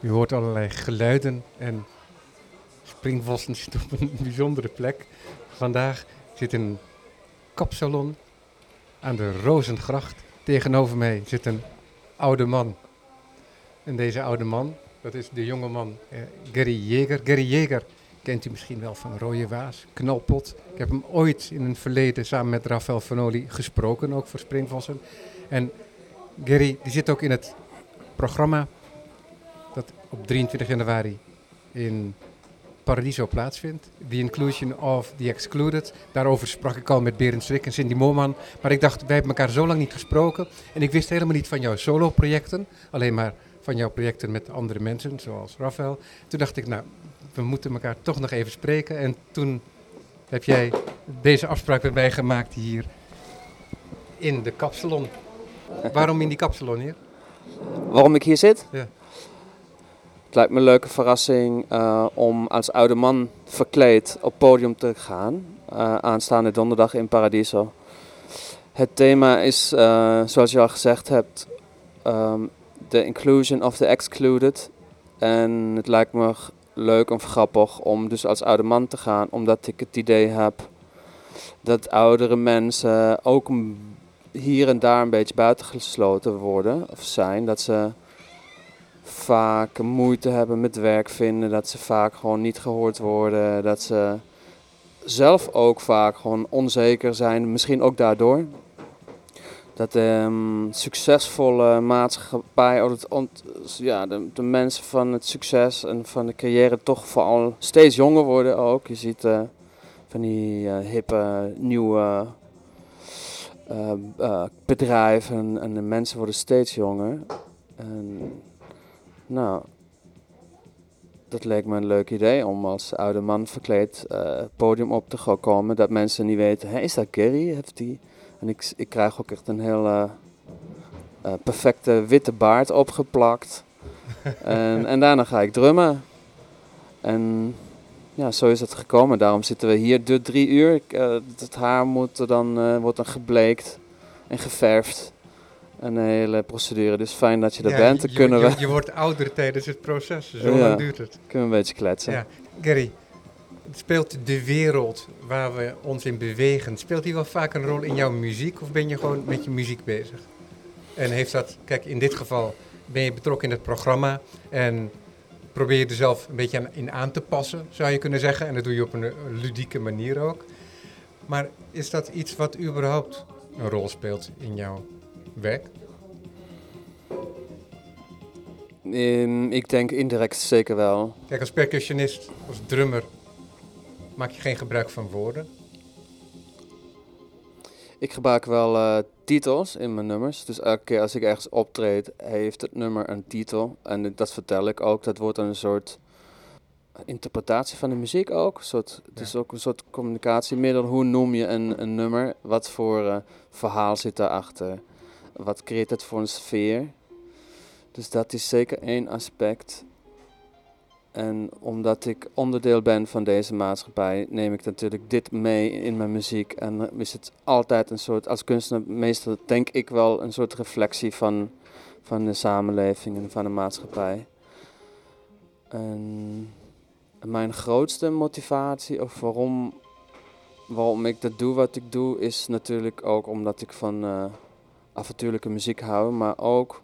U hoort allerlei geluiden en Springvossen zit op een bijzondere plek. Vandaag zit een kapsalon aan de Rozengracht. Tegenover mij zit een oude man. En deze oude man, dat is de jonge man eh, Gary Jeger. Gary Jeger kent u misschien wel van Rode Waas, Knalpot. Ik heb hem ooit in een verleden samen met Rafael Fanoli gesproken, ook voor Springvossen. En Gary, die zit ook in het programma op 23 januari in Paradiso plaatsvindt. The Inclusion of the Excluded. Daarover sprak ik al met Berend Strik en Cindy Moorman. Maar ik dacht, wij hebben elkaar zo lang niet gesproken. En ik wist helemaal niet van jouw solo-projecten. Alleen maar van jouw projecten met andere mensen, zoals Rafael. Toen dacht ik, nou, we moeten elkaar toch nog even spreken. En toen heb jij deze afspraak met mij gemaakt hier in de kapsalon. Waarom in die kapsalon hier? Waarom ik hier zit? Ja. Het lijkt me een leuke verrassing uh, om als oude man verkleed op podium te gaan. Uh, aanstaande donderdag in Paradiso. Het thema is, uh, zoals je al gezegd hebt, um, the inclusion of the excluded. En het lijkt me leuk of grappig om dus als oude man te gaan, omdat ik het idee heb dat oudere mensen ook hier en daar een beetje buitengesloten worden of zijn. Dat ze vaak moeite hebben met werk vinden, dat ze vaak gewoon niet gehoord worden, dat ze zelf ook vaak gewoon onzeker zijn, misschien ook daardoor. Dat de um, succesvolle maatschappij, oh, het, ja, de, mensen van het succes en van de carrière toch vooral steeds jonger worden ook. Je ziet uh, van die uh, hippe, nieuwe uh, bedrijven en de mensen worden steeds jonger. En nou, dat leek me een leuk idee om als oude man verkleed uh, podium op te gaan komen. Dat mensen niet weten, hey, is dat Gary? Heeft die? En ik, ik krijg ook echt een hele uh, perfecte witte baard opgeplakt. en, en daarna ga ik drummen. En ja, zo is het gekomen. Daarom zitten we hier de drie uur. Uh, het haar moet dan, wordt dan gebleekt en geverfd een hele procedure. Dus fijn dat je er bent. Dan je, kunnen je, we... je wordt ouder tijdens het proces. Zo lang duurt het. Kunnen we een beetje kletsen. Ja. Gary, speelt de wereld waar we ons in bewegen, speelt die wel vaak een rol in jouw muziek? Of ben je gewoon met je muziek bezig? En heeft dat, kijk, in dit geval ben je betrokken in het programma en probeer je er zelf een beetje in aan te passen, zou je kunnen zeggen. En dat doe je op een ludieke manier ook. Maar is dat iets wat überhaupt een rol speelt in jouw Um, ik denk indirect zeker wel. Kijk, als percussionist, als drummer, maak je geen gebruik van woorden? Ik gebruik wel uh, titels in mijn nummers. Dus elke keer als ik ergens optreed, heeft het nummer een titel. En dat vertel ik ook. Dat wordt een soort interpretatie van de muziek ook. Een soort, het is ook een soort communicatiemiddel. Hoe noem je een, een nummer? Wat voor uh, verhaal zit daarachter? Wat creëert het voor een sfeer? Dus dat is zeker één aspect. En omdat ik onderdeel ben van deze maatschappij, neem ik natuurlijk dit mee in mijn muziek. En is het altijd een soort, als kunstenaar, meestal denk ik wel een soort reflectie van, van de samenleving en van de maatschappij. En mijn grootste motivatie, of waarom, waarom ik dat doe wat ik doe, is natuurlijk ook omdat ik van uh, avontuurlijke muziek hou, maar ook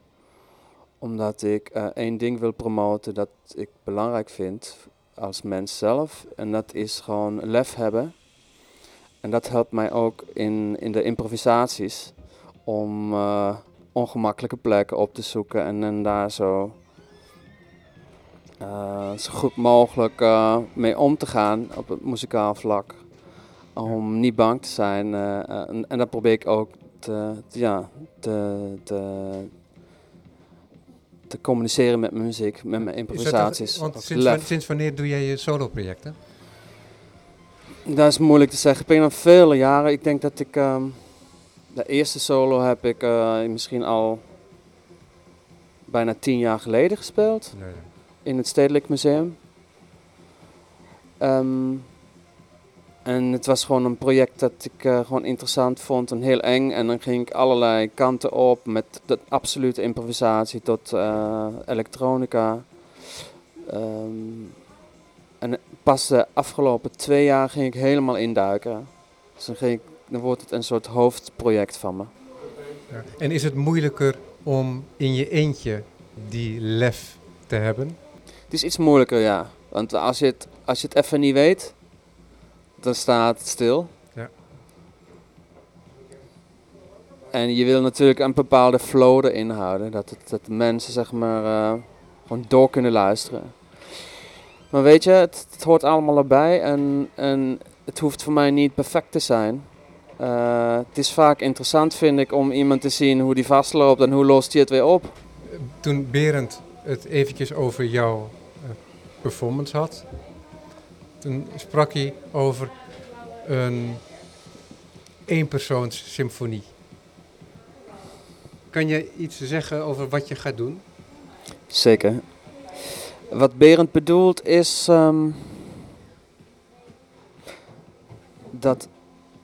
omdat ik uh, één ding wil promoten dat ik belangrijk vind als mens zelf. En dat is gewoon lef hebben. En dat helpt mij ook in, in de improvisaties om uh, ongemakkelijke plekken op te zoeken en, en daar zo, uh, zo goed mogelijk mee om te gaan op het muzikaal vlak. Om niet bang te zijn. en, en dat probeer ik ook te, te ja, te, te, te communiceren met mijn muziek, met mijn improvisaties. Dat, want sinds, sinds, wanneer doe jij je solo-projecten? Dat is moeilijk te zeggen. Ik ben al vele jaren. Ik denk dat ik um, de eerste solo heb ik uh, misschien al bijna tien jaar geleden gespeeld. Nee. In het Stedelijk Museum. Um, en het was gewoon een project dat ik uh, gewoon interessant vond en heel eng. En dan ging ik allerlei kanten op met de absolute improvisatie tot uh, elektronica. Ehm, en pas de afgelopen twee jaar ging ik helemaal induiken. Dus dan, ging ik, dan wordt het een soort hoofdproject van me. Ja. En is het moeilijker om in je eentje die lef te hebben? Het is iets moeilijker, ja. Want als je het, als je het even niet weet, dan staat het stil. Ja. En je wil natuurlijk een bepaalde flow erin houden. Dat, het, dat mensen zeg maar uh, gewoon door kunnen luisteren. Maar weet je, het, het, hoort allemaal erbij en, en het hoeft voor mij niet perfect te zijn. Uh, het is vaak interessant, vind ik, om iemand te zien hoe die vastloopt en hoe lost hij het weer op. Toen Berend het eventjes over jouw uh, performance had, toen sprak hij over een eenpersoons symfonie. Kan je iets zeggen over wat je gaat doen? Zeker. Wat Berend bedoelt is um, dat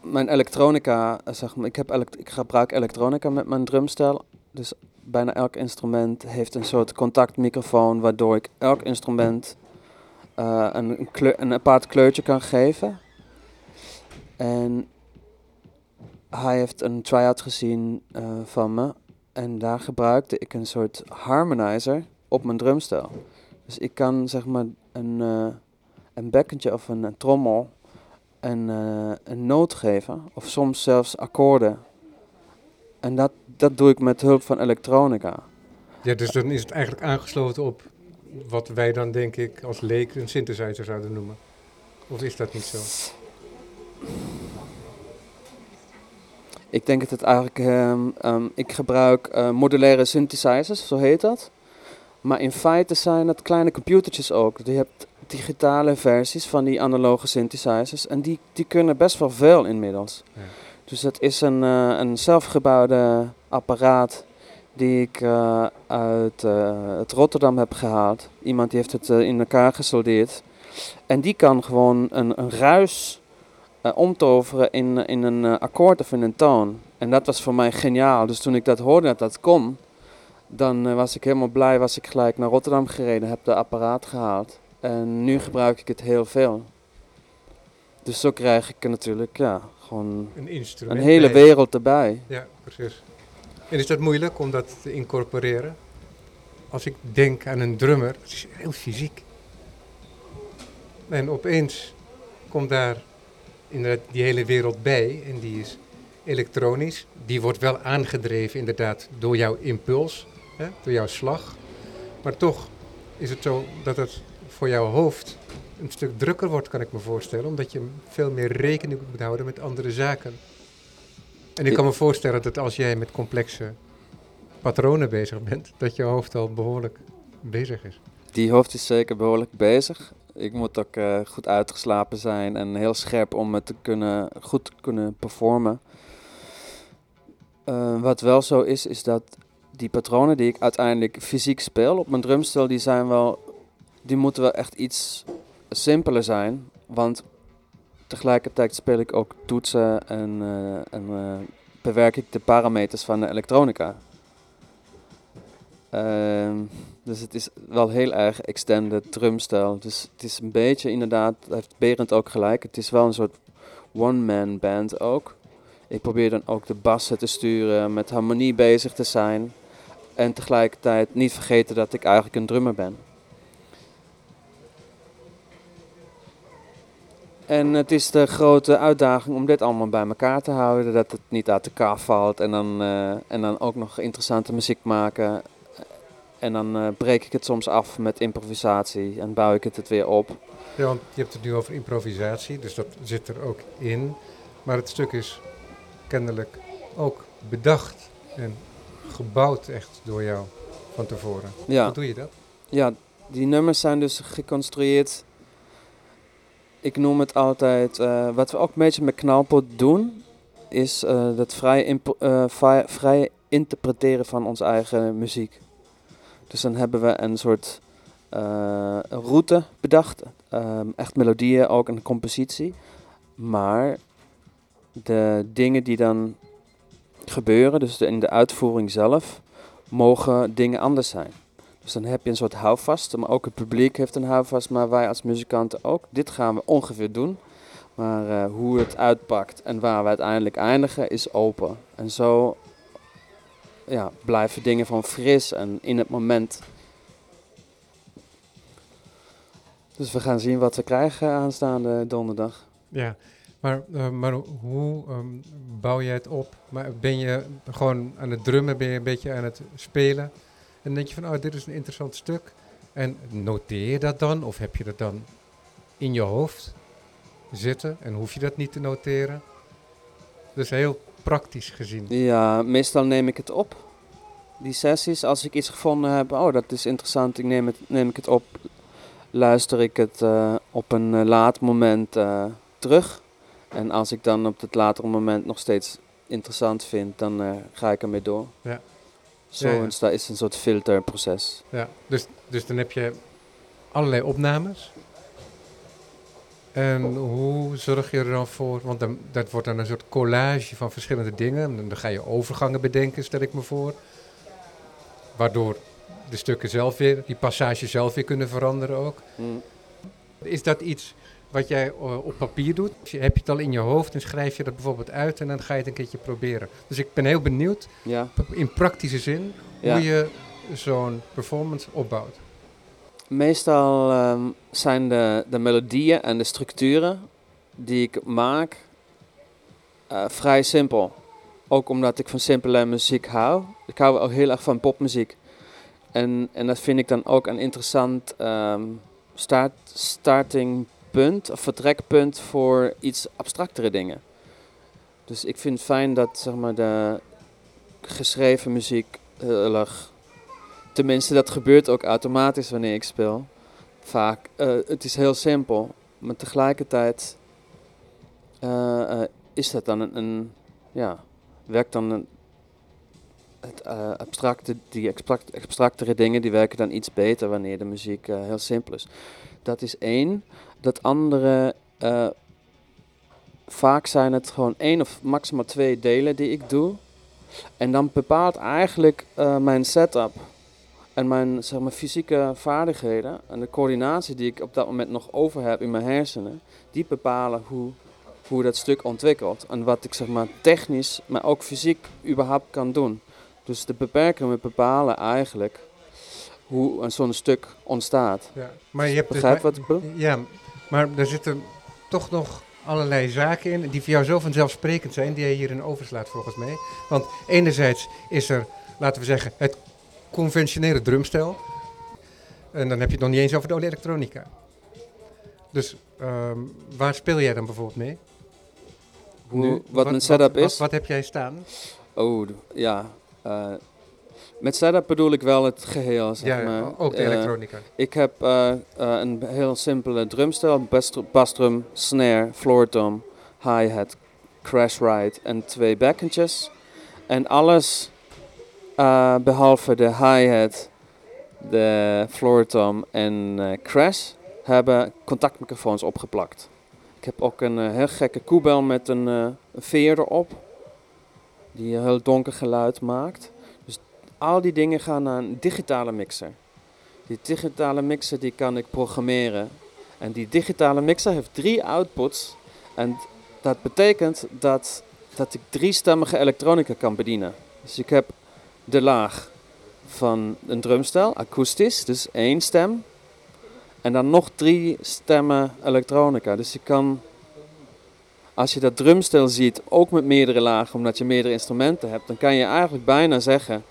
mijn elektronica, zeg maar, ik, heb ik gebruik elektronica met mijn drumstel. Dus bijna elk instrument heeft een soort contactmicrofoon, waardoor ik elk instrument uh, een, een, een apart kleurtje kan geven. En hij heeft een try-out gezien uh, van me. En daar gebruikte ik een soort harmonizer op mijn drumstel. Dus ik kan zeg maar een, uh, een bekkentje of een, trommel een, een noot geven. Of soms zelfs akkoorden. En dat, dat doe ik met hulp van elektronica. Ja, dus dan is het eigenlijk aangesloten op wat wij dan denk ik als leek een synthesizer zouden noemen. Of is dat niet zo? Ik denk dat het eigenlijk, um, um, ik gebruik uh, modulaire synthesizers, zo heet dat. Maar in feite zijn het kleine computertjes ook. Je hebt digitale versies van die analoge synthesizers en die, die kunnen best wel veel inmiddels. Ja. Dus het is een, uh, een zelfgebouwde apparaat die ik uh, uit uh, het Rotterdam heb gehaald. Iemand die heeft het in elkaar gesoldeerd. En die kan gewoon een, een ruis omtoveren in, in een akkoord of in een toon. En dat was voor mij geniaal. Dus toen ik dat hoorde dat dat kon, dan was ik helemaal blij. Was ik gelijk naar Rotterdam gereden, heb de apparaat gehaald. En nu gebruik ik het heel veel. Dus zo krijg ik natuurlijk ja, gewoon een, instrument een hele wereld erbij. Ja, precies. En is dat moeilijk om dat te incorporeren? Als ik denk aan een drummer, het is heel fysiek. En opeens komt daar inderdaad die hele wereld bij en die is elektronisch. Die wordt wel aangedreven inderdaad door jouw impuls, hè, door jouw slag. Maar toch is het zo dat het voor jouw hoofd een stuk drukker wordt, kan ik me voorstellen. Omdat je veel meer rekening moet houden met andere zaken. En ik kan me voorstellen dat als jij met complexe patronen bezig bent, dat je hoofd al behoorlijk bezig is. Die hoofd is zeker behoorlijk bezig. Ik moet ook uh, goed uitgeslapen zijn en heel scherp om het te kunnen, goed te kunnen performen. Uh, wat wel zo is, is dat die patronen die ik uiteindelijk fysiek speel op mijn drumstel, die zijn wel, die moeten wel echt iets simpeler zijn. Want tegelijkertijd speel ik ook toetsen en, uh, en uh, bewerk ik de parameters van de elektronica. Uh, dus het is wel heel erg extended drumstijl. Dus het is een beetje inderdaad, heeft Berend ook gelijk, het is wel een soort one-man band ook. Ik probeer dan ook de bassen te sturen, met harmonie bezig te zijn. En tegelijkertijd niet vergeten dat ik eigenlijk een drummer ben. En het is de grote uitdaging om dit allemaal bij elkaar te houden. Dat het niet uit elkaar valt. En dan, uh, en dan ook nog interessante muziek maken. En dan uh, breek ik het soms af met improvisatie. En bouw ik het, het weer op. Ja, want je hebt het nu over improvisatie. Dus dat zit er ook in. Maar het stuk is kennelijk ook bedacht en gebouwd echt door jou van tevoren. Ja. Hoe doe je dat? Ja, die nummers zijn dus geconstrueerd ik noem het altijd, uh, wat we ook een beetje met knalpot doen, is uh, dat vrij, uh, vrij interpreteren van onze eigen muziek. Dus dan hebben we een soort route bedacht, um, echt melodieën ook en compositie. Maar de dingen die dan gebeuren, dus in de uitvoering zelf, mogen dingen anders zijn. Dus dan heb je een soort houvast, maar ook het publiek heeft een houvast, maar wij als muzikanten ook. Dit gaan we ongeveer doen. Maar uh, hoe het uitpakt en waar we uiteindelijk eindigen is open. En zo ja, blijven dingen van fris en in het moment. Dus we gaan zien wat we krijgen aanstaande donderdag. Ja, maar, uh, maar hoe um, bouw je het op? Ben je gewoon aan het drummen, ben je een beetje aan het spelen? En denk je van, oh, dit is een interessant stuk. En noteer je dat dan? Of heb je dat dan in je hoofd zitten? En hoef je dat niet te noteren? Dus heel praktisch gezien. Ja, meestal neem ik het op. Die sessies, als ik iets gevonden heb, oh, dat is interessant, ik neem, het, neem ik het op. Luister ik het uh, op een uh, laat moment uh, terug. En als ik dan op het latere moment nog steeds interessant vind, dan ga ik ermee door. Ja. Zo ja, ja. is een soort filterproces. Ja, dus, dus dan heb je allerlei opnames. En hoe zorg je er dan voor? Want dan, dat wordt dan een soort collage van verschillende dingen. En dan ga je overgangen bedenken, stel ik me voor. Waardoor de stukken zelf weer, die passages zelf weer kunnen veranderen ook. Mm. Is dat iets wat jij uh, op papier doet? Heb je het al in je hoofd en schrijf je dat bijvoorbeeld uit en dan ga je het een keertje proberen. Dus ik ben heel benieuwd, ja. in praktische zin, Ja. hoe je zo'n performance opbouwt. Meestal ehm, zijn de, de melodieën en de structuren die ik maak eh, vrij simpel. Ook omdat ik van simpele muziek hou. Ik hou ook heel erg van popmuziek. En, en dat vind ik dan ook een interessant ehm, start, startingpunt of vertrekpunt voor iets abstractere dingen. Dus ik vind het fijn dat zeg maar, de geschreven muziek heel erg. Tenminste, dat gebeurt ook automatisch wanneer ik speel. Vaak. Uh, het is heel simpel, maar tegelijkertijd uh, is dat dan een, een ja, werkt dan een, het uh, abstracte, die abstract, abstractere dingen die werken dan iets beter wanneer de muziek uh, heel simpel is. Dat is één. Dat andere, uh, vaak zijn het gewoon één of maximaal twee delen die ik doe. En dan bepaalt eigenlijk mijn setup en mijn zeg maar, fysieke vaardigheden en de coördinatie die ik op dat moment nog over heb in mijn hersenen, die bepalen hoe hoe dat stuk ontwikkelt en wat ik zeg maar technisch, maar ook fysiek überhaupt kan doen. Dus de beperkingen bepalen eigenlijk hoe zo'n stuk ontstaat. Ja, maar je hebt Begrijp dus, wat ik bedoel? Ja, maar er zitten toch nog allerlei zaken in die voor jou zo vanzelfsprekend zijn, die je hierin overslaat volgens mij. Want enerzijds is er, laten we zeggen, het conventionele drumstel. En dan heb je het nog niet eens over de elektronica. Dus um, waar speel jij dan bijvoorbeeld mee? Hoe, nu, wat, mijn setup wat, is? Wat, wat, heb jij staan? Oh, ja. Uh, met setup bedoel ik wel het geheel, zeg ja, maar. ook de uh, elektronica. Ik heb uh, een heel simpele drumstel. Bassdrum, snare, floor tom, hi-hat, crash ride en twee bekkentjes. En alles behalve de hi-hat, de floor tom en crash hebben contactmicrofoons opgeplakt. Ik heb ook een uh, heel gekke koebel met een, uh, een veer erop. Die een heel donker geluid maakt. Dus al die dingen gaan naar een digitale mixer. Die digitale mixer die kan ik programmeren. En die digitale mixer heeft drie outputs. En dat betekent dat, dat ik driestemmige elektronica kan bedienen. Dus ik heb de laag van een drumstel, akoestisch, dus één stem. En dan nog drie stemmen elektronica. Dus je kan, als je dat drumstel ziet, ook met meerdere lagen, omdat je meerdere instrumenten hebt, dan kan je eigenlijk bijna zeggen,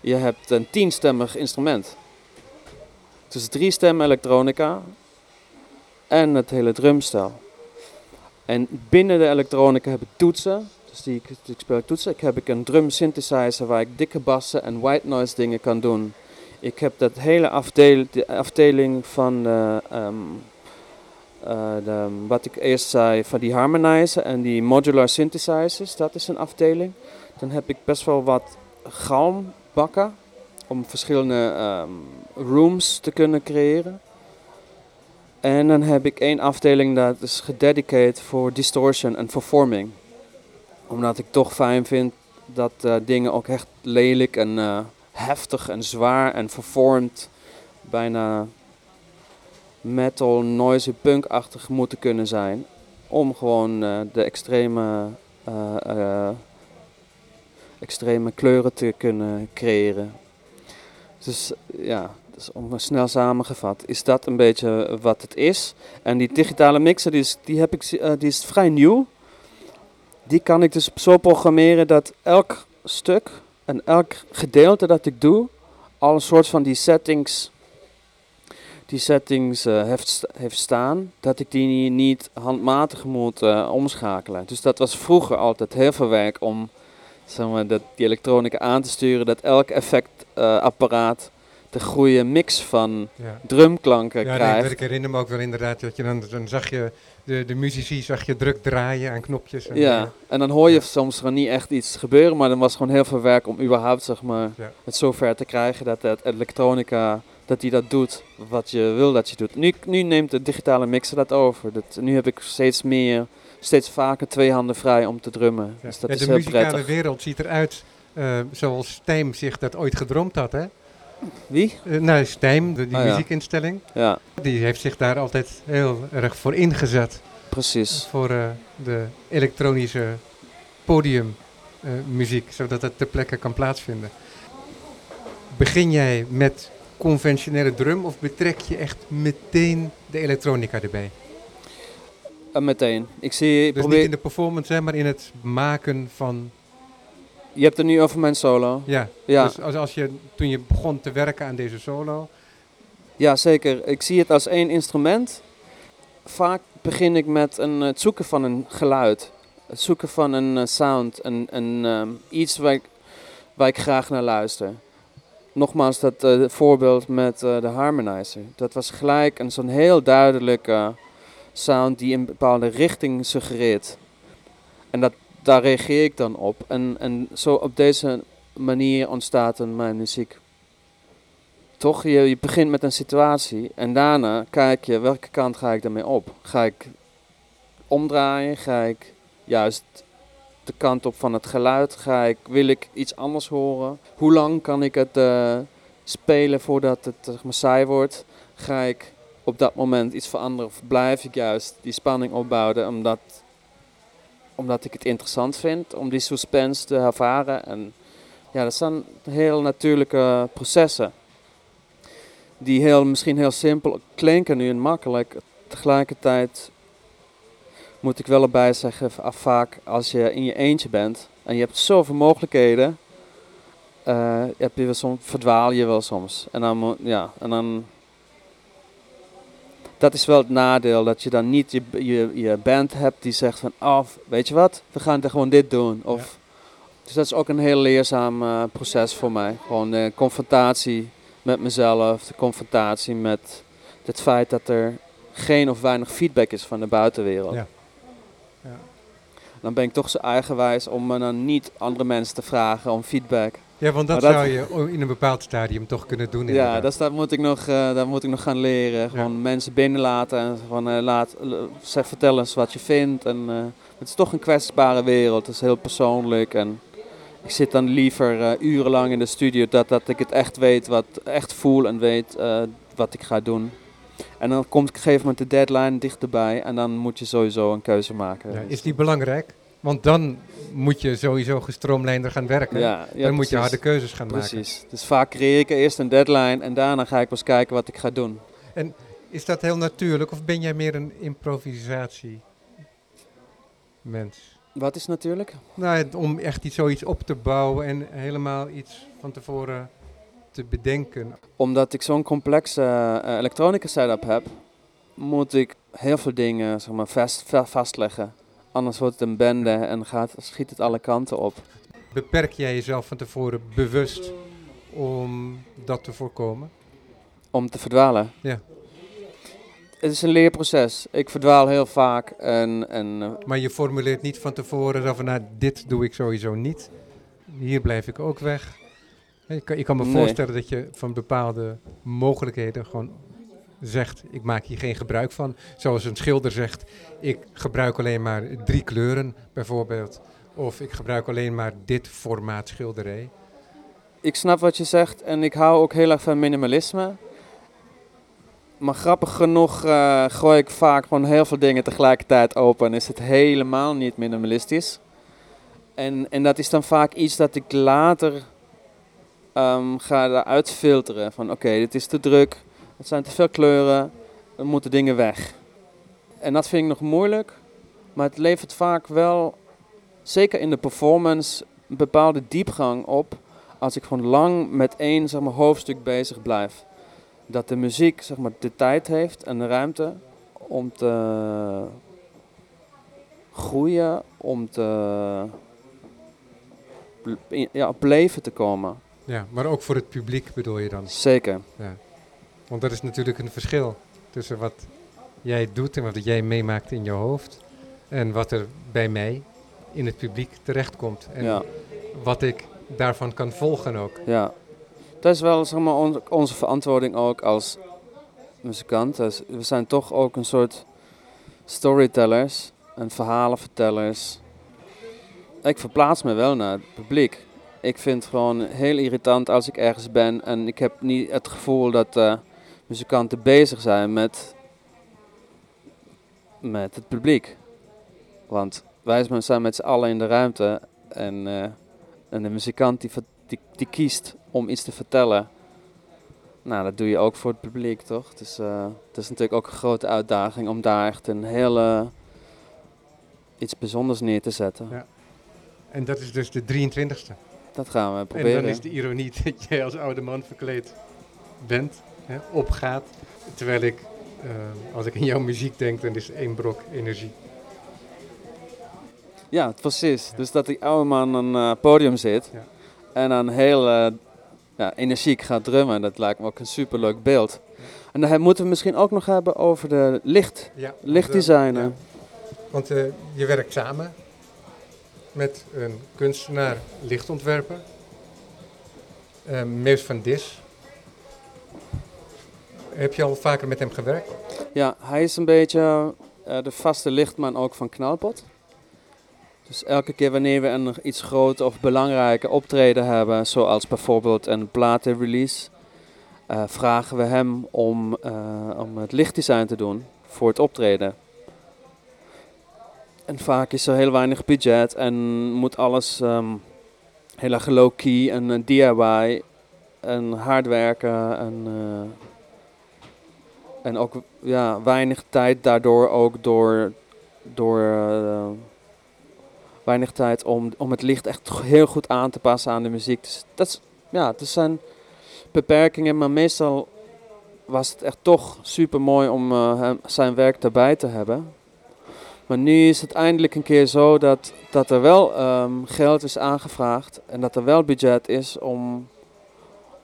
je hebt een tienstemmig instrument. Dus drie stemmen elektronica en het hele drumstel. En binnen de elektronica heb ik toetsen, dus die, ik speel toetsen. Ik heb ik een drum synthesizer waar ik dikke bassen en white noise dingen kan doen. Ik heb dat hele afdeel, de afdeling van uh, de, wat ik eerst zei, van die harmonizer en die modular synthesizers, dat is een afdeling. Dan heb ik best wel wat galmbakken om verschillende um, rooms te kunnen creëren. En dan heb ik één afdeling dat is gededicated voor distortion en voor vorming. Omdat ik toch fijn vind dat uh, dingen ook echt lelijk en uh, heftig en zwaar en vervormd, bijna metal, noisy, punk-achtig moeten kunnen zijn. Om gewoon eh, de extreme, eh, eh, extreme kleuren te kunnen creëren. Dus ja, dus om snel samengevat, is dat een beetje wat het is. En die digitale mixer, die is, die heb ik, die is vrij nieuw. Die kan ik dus zo programmeren dat elk stuk en elk gedeelte dat ik doe, al een soort van die settings, die settings eh, heeft, heeft staan, dat ik die niet handmatig moet eh, omschakelen. Dus dat was vroeger altijd heel veel werk om zeg maar, dat, die elektronica aan te sturen, dat elk effectapparaat de goede mix van Ja. drumklanken Ja, nee, krijgt. ik herinner me ook wel inderdaad dat je dan, dan zag je de, de muzici zag je druk draaien aan knopjes. En, Ja, eh, en dan hoor je Ja. soms gewoon niet echt iets gebeuren, maar dan was gewoon heel veel werk om überhaupt zeg maar, het zover te krijgen dat het elektronica, dat die dat doet wat je wil dat je doet. Nu, nu neemt de digitale mixer dat over. Dat, nu heb ik steeds meer, steeds vaker twee handen vrij om te drummen. ja. Dus dat Ja, is de muzikale wereld ziet eruit eh, zoals Stijm zich dat ooit gedroomd had. Hè? Wie? Eh, nou, Stijm, de, die Ah, muziekinstelling, Ja, die heeft zich daar altijd heel erg voor ingezet. precies. Voor eh, de elektronische podiummuziek, zodat het ter plekke kan plaatsvinden. Begin jij met conventionele drum of betrek je echt meteen de elektronica erbij? En meteen. Ik zie, ik Dus probeer, niet in de performance, hè, maar in het maken van... je hebt het nu over mijn solo. Ja, Ja, dus als, als je, toen je begon te werken aan deze solo... ja, zeker. Ik zie het als één instrument. Vaak begin ik met een, het zoeken van een geluid. Het zoeken van een eh, sound. Een, een, ehm, iets waar ik, waar ik graag naar luister. Nogmaals, dat eh, voorbeeld met eh, de harmonizer. Dat was gelijk een zo'n heel duidelijke sound die een bepaalde richting suggereert. En dat, daar reageer ik dan op. En, en zo op deze manier ontstaat dan mijn muziek. Toch? Je, je begint met een situatie en daarna kijk je welke kant ga ik daarmee op. Ga ik omdraaien? Ga ik juist de kant op van het geluid? Ga ik, wil ik iets anders horen? Hoe lang kan ik het eh, spelen voordat het zeg maar, saai wordt? Ga ik op dat moment iets veranderen of blijf ik juist die spanning opbouwen omdat, omdat ik het interessant vind om die suspense te ervaren? En ja, dat zijn heel natuurlijke processen die heel, misschien heel simpel klinken nu en makkelijk. Tegelijkertijd moet ik wel erbij zeggen, v- vaak als je in je eentje bent en je hebt zoveel mogelijkheden, eh, heb je wel soms, verdwaal je wel soms. En dan, moet- ja, en dan, dat is wel het nadeel, dat je dan niet je, je, je band hebt die zegt van, oh, weet je wat, we gaan er gewoon dit doen. Of, Dus dat is ook een heel leerzaam eh, proces voor mij. Gewoon de confrontatie met mezelf, de confrontatie met het feit dat er geen of weinig feedback is van de buitenwereld. Ja. Dan ben ik toch zo eigenwijs om me dan niet andere mensen te vragen om feedback. Ja, want dat, zou je in een bepaald stadium toch kunnen doen. Ja, inderdaad. dat moet ik nog, dat moet ik nog gaan leren. Gewoon mensen binnenlaten en van eh, laat, zeg, vertel eens wat je vindt. En, eh, het is toch een kwetsbare wereld, het is heel persoonlijk. En ik zit dan liever urenlang in de studio dat, dat ik het echt weet, wat echt voel en weet wat ik ga doen. En dan komt op een gegeven moment de deadline dichterbij en dan moet je sowieso een keuze maken. Ja, is die belangrijk? Want dan moet je sowieso gestroomlijnder gaan werken. Ja, ja, dan moet je harde keuzes gaan maken. Precies. Dus vaak creëer ik eerst een deadline en daarna ga ik pas kijken wat ik ga doen. Is dat heel natuurlijk of ben jij meer een improvisatie mens? Wat is natuurlijk? Nou, om echt iets, zoiets op te bouwen en helemaal iets van tevoren te bedenken. Omdat ik zo'n complexe eh, elektronica setup heb, moet ik heel veel dingen zeg maar, vast, va- vastleggen. Anders wordt het een bende en gaat, schiet het alle kanten op. Beperk jij jezelf van tevoren bewust om dat te voorkomen? Om te verdwalen. Ja. Het is een leerproces. Ik verdwaal heel vaak en, en eh, Maar je formuleert niet van tevoren zo van, nou, dit doe ik sowieso niet. Hier blijf ik ook weg. Ik kan, ik kan me Nee. voorstellen dat je van bepaalde mogelijkheden gewoon zegt, ik maak hier geen gebruik van. Zoals een schilder zegt, ik gebruik alleen maar drie kleuren bijvoorbeeld. Of ik gebruik alleen maar dit formaat schilderij. ik snap wat je zegt en ik hou ook heel erg van minimalisme. Maar grappig genoeg uh, gooi ik vaak gewoon heel veel dingen tegelijkertijd open en is het helemaal niet minimalistisch. En, en dat is dan vaak iets dat ik later um, ga eruit filteren. Van oké, dit is te druk, het zijn te veel kleuren, er moeten dingen weg. En dat vind ik nog moeilijk, maar het levert vaak wel, zeker in de performance, een bepaalde diepgang op als ik gewoon lang met één zeg maar, hoofdstuk bezig blijf. Dat de muziek zeg maar, de tijd heeft en de ruimte om te groeien, om te ja, op leven te komen. Ja, maar ook voor het publiek bedoel je dan? Zeker. Ja. Want dat is natuurlijk een verschil tussen wat jij doet en wat jij meemaakt in je hoofd en wat er bij mij in het publiek terechtkomt. En ja. wat ik daarvan kan volgen ook. Ja, dat is wel zeg maar, onze verantwoording ook als muzikant. Dus we zijn toch ook een soort storytellers en verhalenvertellers. Ik verplaats me wel naar het publiek. Ik vind het gewoon heel irritant als ik ergens ben en ik heb niet het gevoel dat uh, muzikanten bezig zijn met, met het publiek. Want wij zijn met z'n allen in de ruimte en, uh, en de muzikant die, die, die, kiest om iets te vertellen. Nou, dat doe je ook voor het publiek, toch? Dus uh, het is natuurlijk ook een grote uitdaging om daar echt een hele iets bijzonders neer te zetten. Ja. En dat is dus de 23ste. Dat gaan we proberen. En dan is de ironie dat jij als oude man verkleed bent, hè, opgaat. Terwijl ik, uh, als ik in jouw muziek denk, dan is één brok energie. Ja, precies. Dus dat die oude man aan een uh, podium zit ja. en dan heel uh, ja, energiek gaat drummen. Dat lijkt me ook een superleuk beeld. En dan moeten we misschien ook nog hebben over de licht, ja, lichtdesignen. Want je werkt samen met een kunstenaar lichtontwerper, uh, Meus van Dis. Heb je al vaker met hem gewerkt? Ja, hij is een beetje uh, de vaste lichtman ook van Knalpot. Dus elke keer wanneer we een iets groter of belangrijke optreden hebben, zoals bijvoorbeeld een platenrelease, uh, vragen we hem om, om het lichtdesign te doen voor het optreden. En vaak is er heel weinig budget en moet alles um, heel erg low-key en uh, DIY en hard werken. En, uh, en ook ja, weinig tijd daardoor ook door, door uh, weinig tijd om, om het licht echt heel goed aan te passen aan de muziek. Dus dat ja, het zijn beperkingen, maar meestal was het echt toch super mooi om zijn werk erbij te hebben. Maar nu is het eindelijk een keer zo dat, dat er wel ehm, geld is aangevraagd en dat er wel budget is om,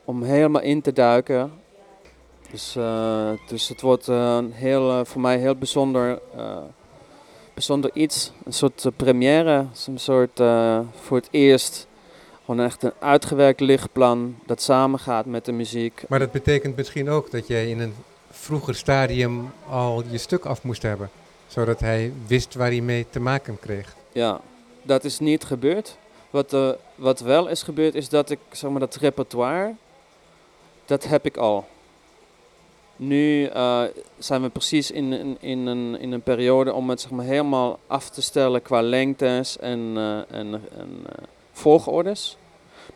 om helemaal in te duiken. Dus, uh, dus het wordt uh, heel, uh, voor mij heel bijzonder, bijzonder iets. Een soort première, een soort voor het eerst gewoon echt een uitgewerkt lichtplan dat samengaat met de muziek. Maar dat betekent misschien ook dat jij in een vroeger stadium al je stuk af moest hebben zodat hij wist waar hij mee te maken kreeg. Ja, dat is niet gebeurd. Wat, uh, wat wel is gebeurd is dat ik, zeg maar, dat repertoire, dat heb ik al. Nu uh, zijn we precies in, in, in, een, in een periode om het zeg maar, helemaal af te stellen qua lengtes en, uh, en, en volgordes.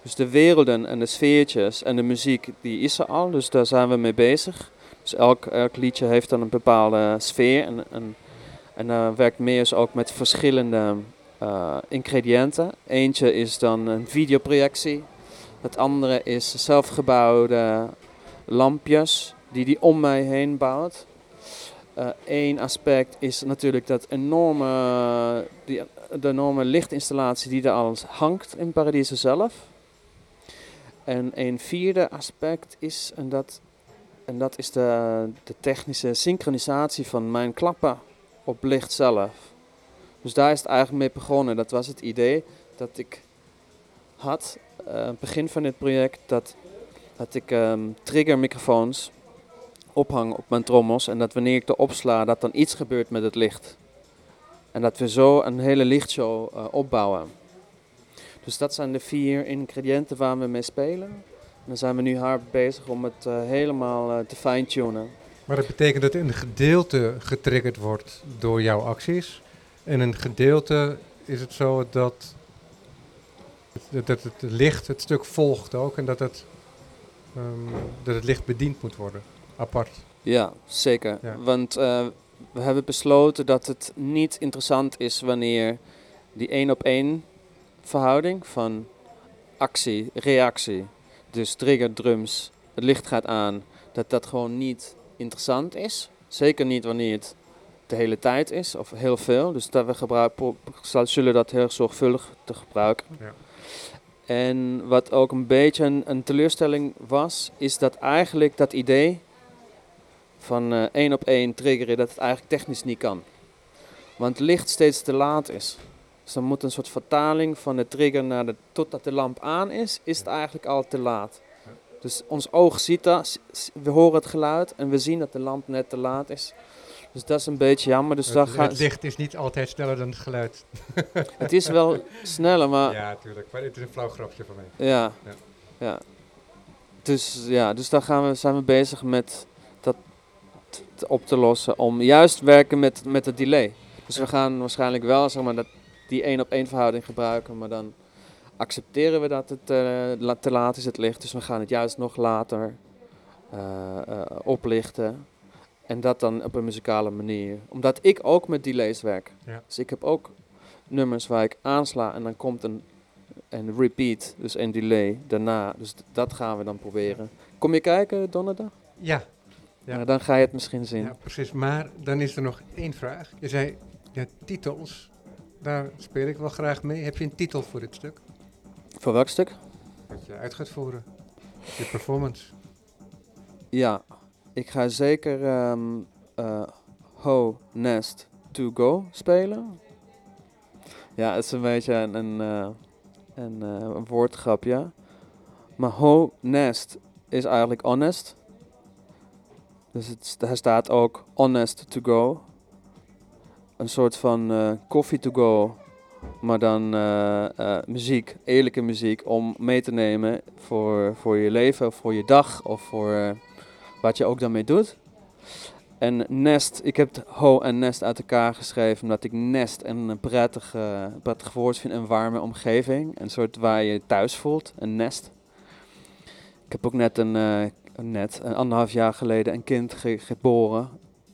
Dus de werelden en de sfeertjes en de muziek, die is er al, dus daar zijn we mee bezig. Dus elk, elk liedje heeft dan een bepaalde sfeer en, en en dan werkt Meers ook met verschillende uh, ingrediënten. Eentje is dan een videoprojectie. Het andere is zelfgebouwde lampjes die hij om mij heen bouwt. Eén uh, aspect is natuurlijk dat enorme, de enorme lichtinstallatie die er al hangt in Paradiso zelf. En een vierde aspect is, en dat, en dat is de, de technische synchronisatie van mijn klappen op licht zelf. Dus daar is het eigenlijk mee begonnen. Dat was het idee dat ik had, uh, begin van dit project, dat, dat ik um, triggermicrofoons ophang op mijn trommels. En dat wanneer ik erop sla, dat dan iets gebeurt met het licht. En dat we zo een hele lichtshow uh, opbouwen. Dus dat zijn de vier ingrediënten waar we mee spelen. En dan zijn we nu hard bezig om het eh, helemaal eh, te fine-tunen. Maar dat betekent dat een gedeelte getriggerd wordt door jouw acties. En een gedeelte is het zo dat, dat, dat het licht het stuk volgt ook. En dat het, ehm, dat het licht bediend moet worden, apart. Ja, zeker. Ja. Want eh, we hebben besloten dat het niet interessant is wanneer die één op één verhouding van actie, reactie, dus trigger drums, het licht gaat aan, dat dat gewoon niet interessant is. Zeker niet wanneer het de hele tijd is of heel veel. Dus dat we gebruik, zullen dat heel zorgvuldig te gebruiken. Ja. En wat ook een beetje een, een teleurstelling was, is dat eigenlijk dat idee van eh, één op één triggeren, dat het eigenlijk technisch niet kan. Want licht steeds te laat is. Dus dan moet een soort vertaling van de trigger naar de, totdat de lamp aan is, is het eigenlijk al te laat. Dus ons oog ziet dat, we horen het geluid en we zien dat de lamp net te laat is. Dus dat is een beetje jammer. Dus daar het, gaat, het licht is niet altijd sneller dan het geluid. het is wel sneller, maar Ja, natuurlijk. Maar het is een flauw grapje van mij. Ja. Ja. ja. Dus ja, dus daar gaan we, zijn we bezig met dat op te lossen. Om juist werken met, met het delay. Dus we gaan waarschijnlijk wel zeg maar, dat, die één op één verhouding gebruiken. Maar dan accepteren we dat het eh, te laat is, het licht. Dus we gaan het juist nog later eh, eh, oplichten. En dat dan op een muzikale manier. Omdat ik ook met delays werk. Ja. Dus ik heb ook nummers waar ik aansla en dan komt een, een repeat, dus een delay daarna. Dus dat gaan we dan proberen. Kom je kijken donderdag? Ja, Ja. Nou, dan ga je het misschien zien. ja, precies. Maar dan is er nog één vraag. Je zei, ja, titels, daar speel ik wel graag mee. Heb je een titel voor dit stuk? Voor welk stuk? Wat je uit gaat voeren? Je performance. Ja, ik ga zeker ehm eh, Ho Nest To Go spelen. Ja, het is een beetje een, een, eh, een, eh, een woordgrapje. Maar Ho Nest is eigenlijk honest. Dus het, er staat ook honest to go. Een soort van eh coffee to go. Maar dan eh, eh, muziek, eerlijke muziek om mee te nemen voor, voor je leven, of voor je dag of voor eh, wat je ook daarmee doet. En nest, ik heb ho en nest uit elkaar geschreven omdat ik nest een prettig, eh, prettig woord vind, een warme omgeving. Een soort waar je thuis voelt, een nest. Ik heb ook net een, net, een anderhalf jaar geleden een kind ge- geboren.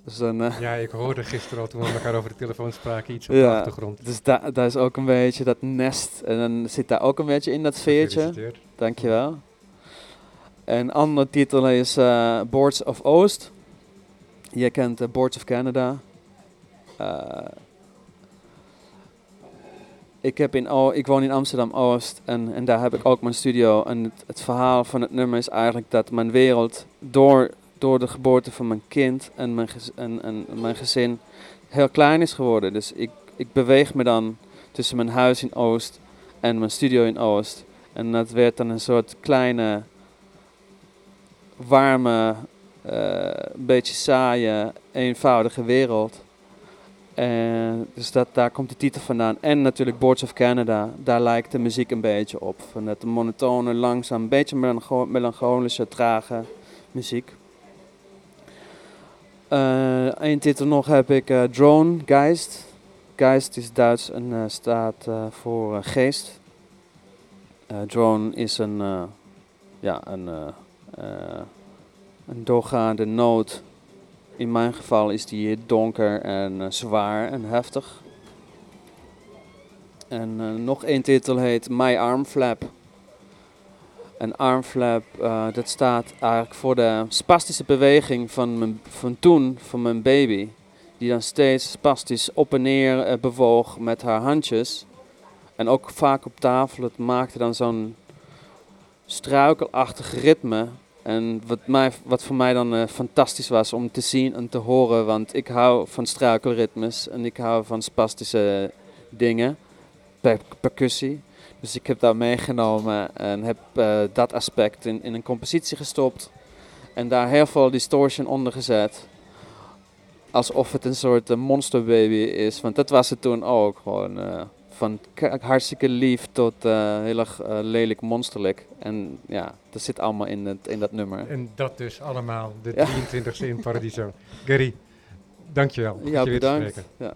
Dus dan, eh, Ja, ik hoorde gisteren al toen we elkaar over de telefoon spraken iets op de achtergrond. dus da- daar is ook een beetje dat nest. En dan zit daar ook een beetje in dat sfeertje. Dankjewel. Een andere titel is eh, Boards of Oost. Je kent de Boards of Canada. Eh, ik, heb in, O- ik woon in Amsterdam-Oost en, en daar heb ik ook mijn studio. En het, het verhaal van het nummer is eigenlijk dat mijn wereld door, door de geboorte van mijn kind en mijn, gez- en, mijn gezin heel klein is geworden. Dus ik, ik beweeg me dan tussen mijn huis in Oost en mijn studio in Oost. En dat werd dan een soort kleine, warme, een beetje saaie, eenvoudige wereld. En dus dat, daar komt de titel vandaan. En natuurlijk Boards of Canada, daar lijkt de muziek een beetje op. Van dat monotone, langzaam, een beetje melancho- melancholische, trage muziek. Eén titel nog heb ik eh, Drone Geist. Geist is Duits en eh, staat eh, voor eh, geest. Eh, drone is een, eh, ja, een, eh, eh, een doorgaande noot. In mijn geval is die donker en eh, zwaar en heftig. En eh, nog één titel heet My Arm Flap. En armflap, eh, dat staat eigenlijk voor de spastische beweging van, mijn, van toen, van mijn baby. Die dan steeds spastisch op en neer eh, bewoog met haar handjes. En ook vaak op tafel. Het maakte dan zo'n struikelachtig ritme. En wat, mij, wat voor mij dan eh, fantastisch was om te zien en te horen. Want ik hou van struikelritmes en ik hou van spastische dingen. Per percussie. Dus ik heb dat meegenomen en heb eh, dat aspect in, in een compositie gestopt. En daar heel veel distortion onder gezet. Alsof het een soort eh, monsterbaby is. Want dat was het toen ook. Gewoon eh, van hartstikke lief tot eh, heel erg lelijk monsterlijk. En ja, dat zit allemaal in, het, in dat nummer. En dat dus allemaal de Ja. 23e in Paradiso. Gary, dankjewel. Ja, je weer te bedankt. spreken. Ja.